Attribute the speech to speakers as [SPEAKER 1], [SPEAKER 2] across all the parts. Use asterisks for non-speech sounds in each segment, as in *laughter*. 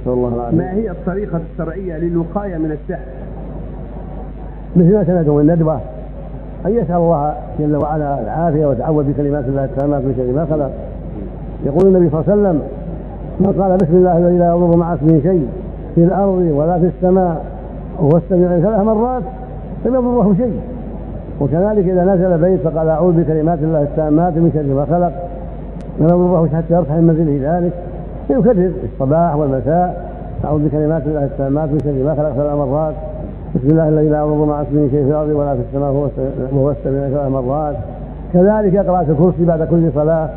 [SPEAKER 1] نسأل الله العافية.
[SPEAKER 2] ما هي الطريقة الشرعية للوقاية من السحر؟
[SPEAKER 1] مثل ما سمعتم الندوة أن يسأل الله جل وعلا العافية ويتعوذ بكلمات الله التامات من شر ما خلق. يقول النبي صلى الله عليه وسلم من قال بسم الله الذي لا يضر مع اسمه شيء في الأرض ولا في السماء وهو السميع ثلاث مرات لم يضره شيء. وكذلك إذا نزل بيت فقال أعوذ بكلمات الله التامات من شر ما خلق. لم يضره حتى يرفع من منزله ذلك. يكرر. الصباح والمساء أعوذ بكلمات الله التامات من شر ما خلق ثلاث مرات. بسم الله الذي لا يضر مع اسمه شيء في الأرض ولا في السماء وهو السميع مرات. كذلك قراءة الكرسي بعد كل صلاة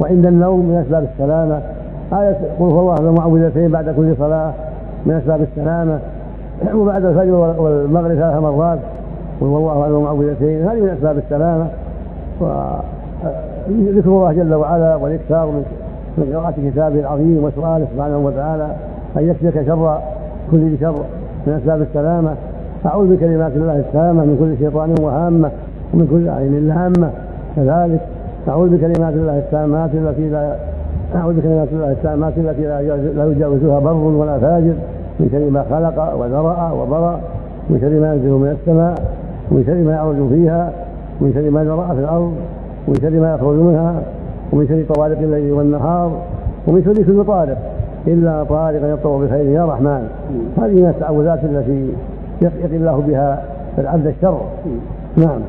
[SPEAKER 1] وعند النوم من أسباب السلامة. آية قل هو الله المعوذتين بعد كل صلاة من أسباب السلامة. *clears throat* وبعد الفجر والمغرب ثلاث مرات. قل هو الله المعوذتين. هذه من أسباب السلامة. وذكر الله جل وعلا والإكثار من قراءة كتابه العظيم وسؤاله سبحانه وتعالى أن يكفيك شر كل شر من أسباب السلامة. أعوذ بكلمات الله التامة من كل شيطان وهامة ومن كل عين لامة. كذلك أعوذ بكلمات الله التامات التي لا أعوذ بكلمات الله التامات التي لا يجاوزها بر ولا فاجر. من شر ما خلق وذرأ وبرأ. من شر ما ينزل من السماء. ومن شر ما يعرج فيها. ومن شر ما ذرأ في الأرض. ومن شر ما يخرج منها. ومن شر طوارق الليل والنهار ومن شر كل طارق إلا طارقا يطلب بخير يا رحمن. هذه من التعوذات التي يقي الله بها العبد الشر. نعم.